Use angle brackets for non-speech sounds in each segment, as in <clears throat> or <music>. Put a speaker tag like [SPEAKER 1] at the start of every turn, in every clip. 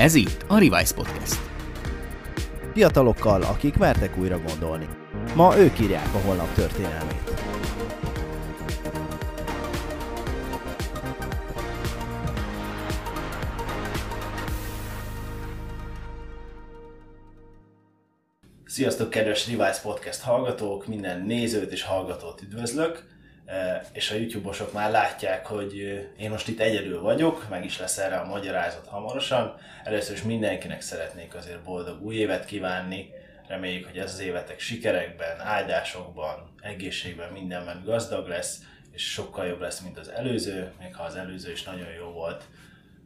[SPEAKER 1] Ez itt a Revise Podcast.
[SPEAKER 2] Fiatalokkal, akik mertek újra gondolni. Ma ők írják a holnap történelmét.
[SPEAKER 3] Sziasztok, kedves Revise Podcast hallgatók! Minden nézőt és hallgatót üdvözlök! És a YouTube-osok már látják, hogy én most itt egyedül vagyok, meg is lesz erre a magyarázat hamarosan. Először is mindenkinek szeretnék azért boldog új évet kívánni. Reméljük, hogy ez az évetek sikerekben, áldásokban, egészségben, mindenben gazdag lesz, és sokkal jobb lesz, mint az előző, még ha az előző is nagyon jó volt,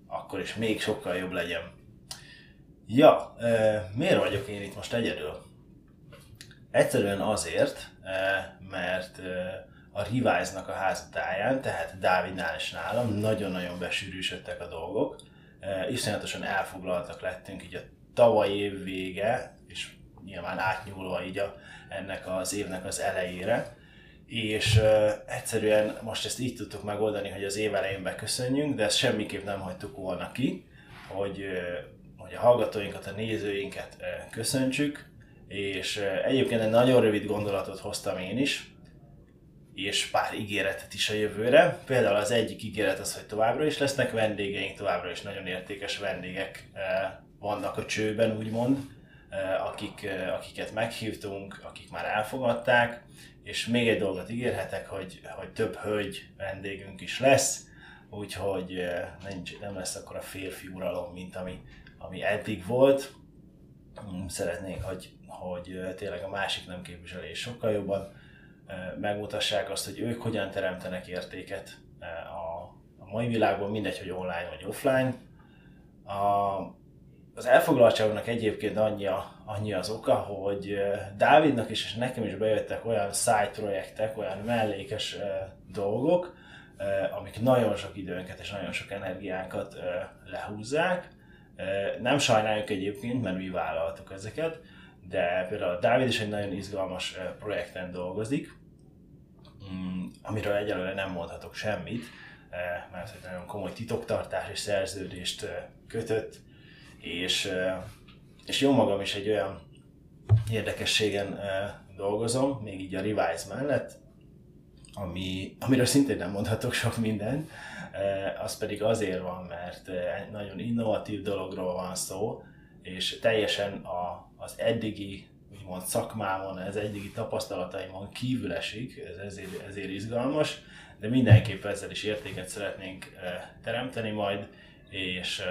[SPEAKER 3] akkor is még sokkal jobb legyen. Ja, miért vagyok én itt most egyedül? Egyszerűen azért, mert a Revise-nak a házatáján, tehát Dávidnál és nálam nagyon-nagyon besűrűsödtek a dolgok. Eh, Iszonyatosan elfoglaltak lettünk így a tavalyi év vége, és nyilván átnyúlva így a, ennek az évnek az elejére. És uh, egyszerűen most ezt így tudtuk megoldani, hogy az év elején beköszönjünk, de ezt semmiképp nem hagytuk volna ki, hogy, uh, hogy a hallgatóinkat, a nézőinket uh, köszöntsük, és egyébként egy nagyon rövid gondolatot hoztam én is, és pár ígéretet is a jövőre. Például az egyik ígéret az, hogy továbbra is lesznek vendégeink, továbbra is nagyon értékes vendégek vannak a csőben, úgymond, akik, akiket meghívtunk, akik már elfogadták, és még egy dolgot ígérhetek, hogy, hogy több hölgy vendégünk is lesz, úgyhogy nincs, nem lesz akkor a férfi uralom, mint ami, ami eddig volt. Szeretnék, hogy hogy tényleg a másik nem képviseli, és sokkal jobban megmutassák azt, hogy ők hogyan teremtenek értéket a, mai világban, mindegy, hogy online vagy offline. A, az elfoglaltságnak egyébként annyi, a, annyi az oka, hogy Dávidnak is és nekem is bejöttek olyan side projektek, olyan mellékes dolgok, amik nagyon sok időnket és nagyon sok energiánkat lehúzzák. Nem sajnáljuk egyébként, mert mi vállaltuk ezeket, de például Dávid is egy nagyon izgalmas projekten dolgozik, amiről egyelőre nem mondhatok semmit, mert egy nagyon komoly titoktartás és szerződést kötött, és, és jó magam is egy olyan érdekességen dolgozom, még így a Revise mellett, ami, amiről szintén nem mondhatok sok mindent, az pedig azért van, mert nagyon innovatív dologról van szó, és teljesen a, az eddigi úgymond szakmámon, az eddigi tapasztalataimon kívül esik, ez ezért, ezért izgalmas, de mindenképp ezzel is értéket szeretnénk teremteni majd, és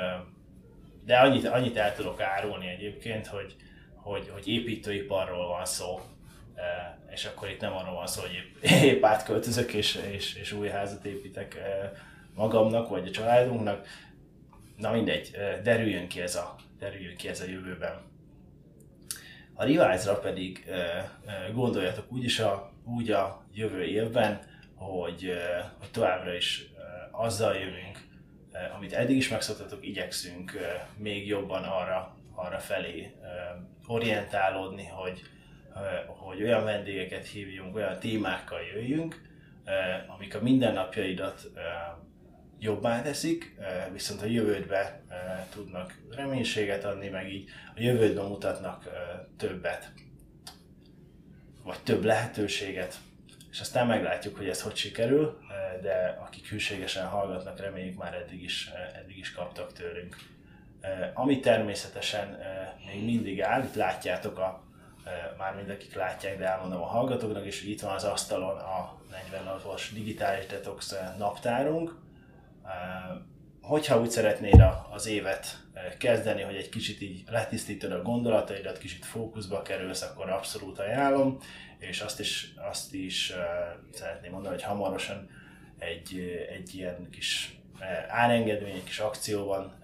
[SPEAKER 3] de annyit, annyit el tudok árulni egyébként, hogy, hogy, hogy építőiparról van szó, és akkor itt nem arról van szó, hogy épp, <laughs> épp átköltözök és, és, és új házat építek magamnak vagy a családunknak. Na mindegy, derüljön ki ez a, derüljön ki ez a jövőben. A Revise-ra pedig gondoljatok úgy is a, úgy a jövő évben, hogy, hogy továbbra is azzal jövünk, amit eddig is megszoktatok, igyekszünk még jobban arra, arra felé orientálódni, hogy, hogy olyan vendégeket hívjunk, olyan témákkal jöjjünk, amik a mindennapjaidat jobbá teszik, viszont a jövődbe tudnak reménységet adni, meg így a jövődben mutatnak többet, vagy több lehetőséget, és aztán meglátjuk, hogy ez hogy sikerül, de akik hűségesen hallgatnak, reméljük már eddig is, eddig is kaptak tőlünk. Ami természetesen még mindig áll, itt látjátok a, már mindakik látják, de elmondom a hallgatóknak is, hogy itt van az asztalon a 46-os digitális detox naptárunk, Hogyha úgy szeretnéd az évet kezdeni, hogy egy kicsit így letisztítod a gondolataidat, kicsit fókuszba kerülsz, akkor abszolút ajánlom, és azt is, azt is szeretném mondani, hogy hamarosan egy, egy ilyen kis árengedmény, egy kis akcióban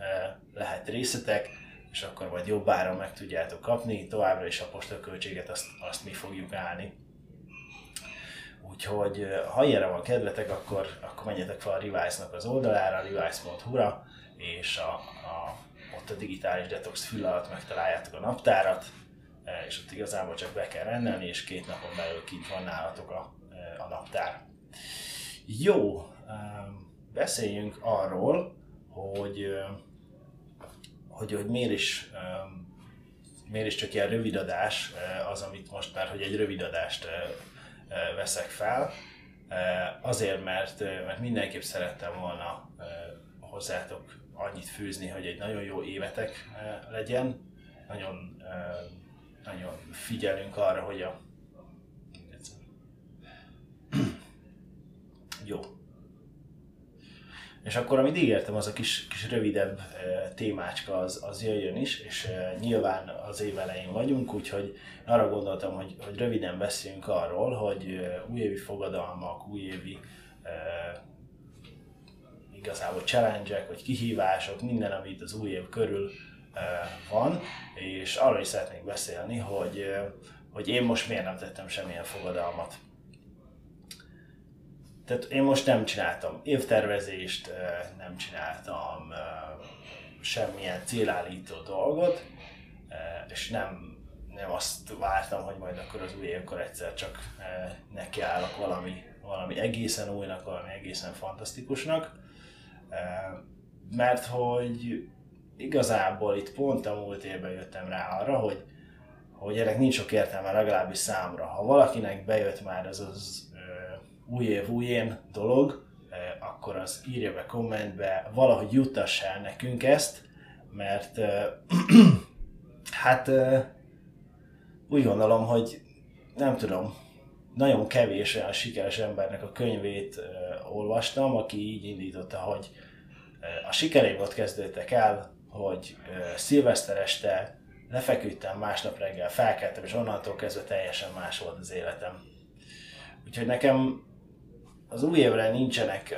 [SPEAKER 3] lehet részletek, és akkor majd jobb áron meg tudjátok kapni, továbbra is a postaköltséget azt, azt mi fogjuk állni. Úgyhogy ha ilyenre van kedvetek, akkor, akkor menjetek fel a Revise-nak az oldalára, revise.hu-ra, és a, a, ott a digitális detox fül alatt megtaláljátok a naptárat, és ott igazából csak be kell rendelni, és két napon belül kint van nálatok a, a naptár. Jó, beszéljünk arról, hogy, hogy, hogy miért is miért is csak ilyen rövid adás az, amit most már, hogy egy rövid adást veszek fel. Azért, mert, mert mindenképp szerettem volna hozzátok annyit fűzni, hogy egy nagyon jó évetek legyen, nagyon, nagyon figyelünk arra, hogy a jó. És akkor, amit ígértem, az a kis, kis rövidebb e, témácska, az, az jöjjön is, és e, nyilván az év elején vagyunk, úgyhogy arra gondoltam, hogy, hogy röviden beszéljünk arról, hogy e, újévi fogadalmak, újévi igazából challenge vagy kihívások, minden, amit az új év körül van, és arról is szeretnék beszélni, hogy, hogy én most miért nem tettem semmilyen fogadalmat tehát én most nem csináltam évtervezést, nem csináltam semmilyen célállító dolgot, és nem, nem azt vártam, hogy majd akkor az új évkor egyszer csak nekiállok valami, valami egészen újnak, valami egészen fantasztikusnak, mert hogy igazából itt pont a múlt évben jöttem rá arra, hogy, hogy ennek nincs sok értelme legalábbis számra. Ha valakinek bejött már ez az új év, új én dolog, eh, akkor az írja be kommentbe, valahogy juttass el nekünk ezt, mert eh, <clears throat> hát eh, úgy gondolom, hogy nem tudom, nagyon kevés olyan sikeres embernek a könyvét olvastam, aki így indította, hogy a sikereim ott kezdődtek el, hogy szilveszter este lefeküdtem, másnap reggel felkeltem, és onnantól kezdve teljesen más volt az életem. Úgyhogy nekem az új évre nincsenek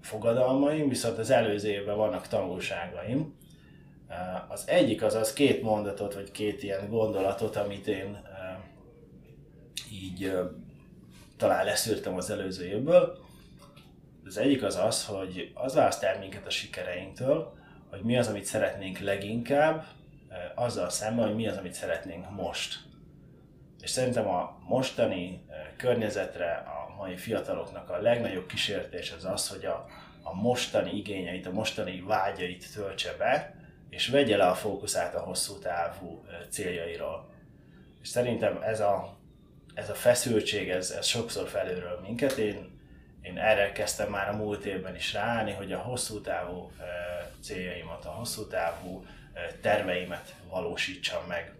[SPEAKER 3] fogadalmaim, viszont az előző évben vannak tanulságaim. Az egyik az az két mondatot, vagy két ilyen gondolatot, amit én így talán leszűrtem az előző évből. Az egyik az az, hogy az választ el minket a sikereinktől, hogy mi az, amit szeretnénk leginkább, azzal szemben, hogy mi az, amit szeretnénk most. És szerintem a mostani környezetre, a mai fiataloknak a legnagyobb kísértés az az, hogy a, a mostani igényeit, a mostani vágyait töltse be, és vegye le a fókuszát a hosszú távú céljairól. És szerintem ez a, ez a feszültség, ez, ez sokszor felülről minket. Én, én erre kezdtem már a múlt évben is ráállni, hogy a hosszú távú céljaimat, a hosszú távú terveimet valósítsam meg.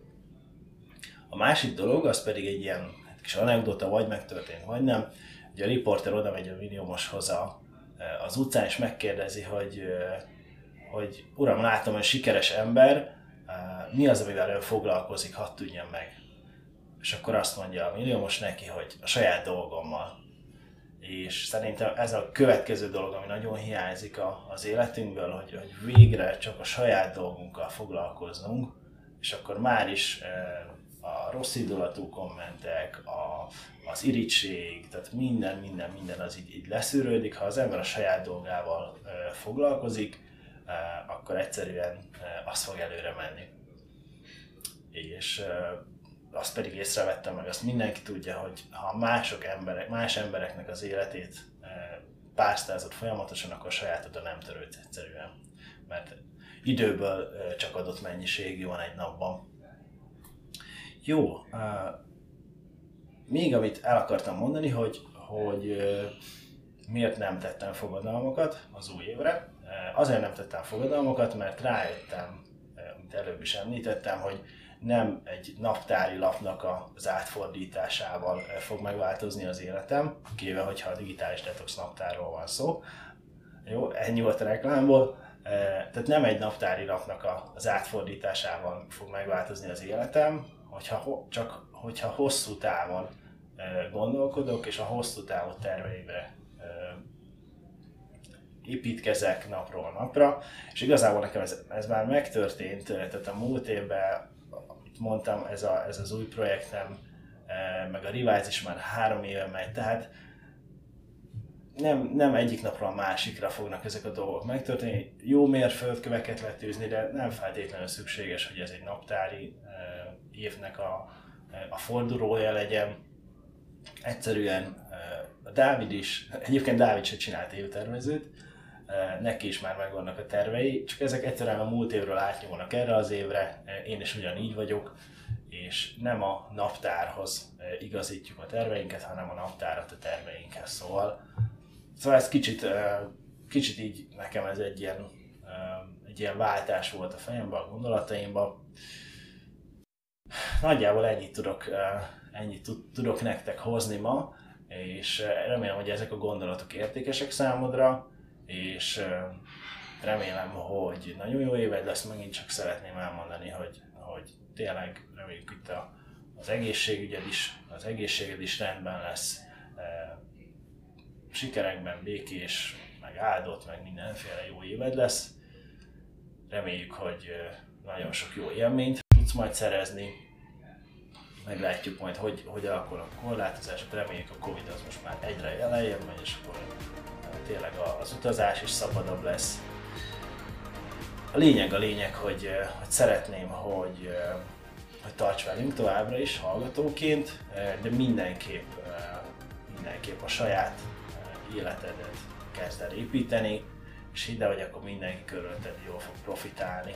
[SPEAKER 3] A másik dolog, az pedig egy ilyen kis anekdota, vagy megtörtént, vagy nem, Ugye a riporter oda megy a Viniomoshoz a, e, az utcán, és megkérdezi, hogy, e, hogy uram, látom, hogy sikeres ember, e, mi az, amivel ön foglalkozik, hadd tudjam meg. És akkor azt mondja a milliómos neki, hogy a saját dolgommal. És szerintem ez a következő dolog, ami nagyon hiányzik a, az életünkből, hogy, hogy végre csak a saját dolgunkkal foglalkoznunk, és akkor már is a rossz indulatú kommentek, a, az irítség, tehát minden, minden, minden az így, így leszűrődik. Ha az ember a saját dolgával e, foglalkozik, e, akkor egyszerűen e, az fog előre menni. És e, azt pedig észrevettem meg, azt mindenki tudja, hogy ha mások emberek, más embereknek az életét e, pásztázott folyamatosan, akkor sajátodra nem törődsz egyszerűen. Mert időből e, csak adott mennyiségű van egy napban. Jó, uh, még amit el akartam mondani, hogy, hogy uh, miért nem tettem fogadalmakat az új évre. Uh, azért nem tettem fogadalmakat, mert rájöttem, amit előbb is említettem, hogy nem egy naptári lapnak az átfordításával fog megváltozni az életem, kivéve, hogyha a digitális detox naptárról van szó. Jó, ennyi volt a reklámból. Tehát nem egy naptári lapnak az átfordításával fog megváltozni az életem, hogyha, csak hogyha hosszú távon gondolkodok, és a hosszú távú terveimre építkezek napról napra, és igazából nekem ez, ez már megtörtént, tehát a múlt évben, amit mondtam, ez, a, ez az új projektem, meg a Revise is már három éve megy, tehát nem, nem egyik napról a másikra fognak ezek a dolgok megtörténni. Jó mérföldköveket letűzni, de nem feltétlenül szükséges, hogy ez egy naptári évnek a, a fordulója legyen. Egyszerűen a Dávid is, egyébként Dávid se csinált évtervezőt, neki is már megvannak a tervei, csak ezek egyszerűen a múlt évről átnyúlnak erre az évre, én is ugyanígy vagyok, és nem a naptárhoz igazítjuk a terveinket, hanem a naptárat a terveinkhez. Szóval, szóval ez kicsit, kicsit így nekem ez egy ilyen, egy ilyen váltás volt a fejemben, a gondolataimban. Nagyjából ennyit tudok, ennyit tudok nektek hozni ma, és remélem, hogy ezek a gondolatok értékesek számodra, és remélem, hogy nagyon jó éved lesz, megint csak szeretném elmondani, hogy, hogy tényleg reméljük itt a, az egészségügyed is, az egészséged is rendben lesz, sikerekben békés, meg áldott, meg mindenféle jó éved lesz. Reméljük, hogy nagyon sok jó élményt tudsz majd szerezni, meglátjuk majd, hogy, hogy alakul a korlátozás, reméljük a Covid az most már egyre elején megy, és akkor tényleg az utazás is szabadabb lesz. A lényeg a lényeg, hogy, hogy szeretném, hogy, hogy tarts velünk továbbra is hallgatóként, de mindenképp, mindenképp a saját életedet kezd el építeni, és ide vagy akkor mindenki körülötted jól fog profitálni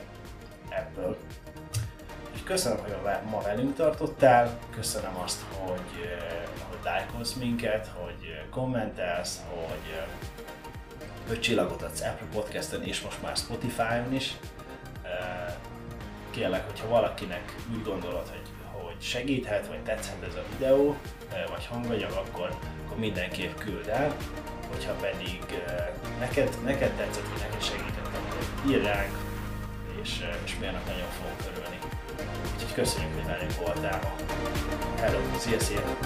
[SPEAKER 3] ebből. És köszönöm, hogy ma velünk tartottál, köszönöm azt, hogy, hogy lájkolsz minket, hogy kommentelsz, hogy hogy csillagot adsz Apple Podcast-en és most már Spotify-on is. Kérlek, hogyha valakinek úgy gondolod, hogy, hogy segíthet, vagy tetszhet ez a videó, vagy hanganyag, akkor, akkor mindenképp küld el. Hogyha pedig neked, neked tetszett, vagy neked segített, akkor írj ránk, és, és mi annak nagyon fogunk örülni. Úgyhogy köszönjük, hogy velünk voltál. Hello, szia, szia!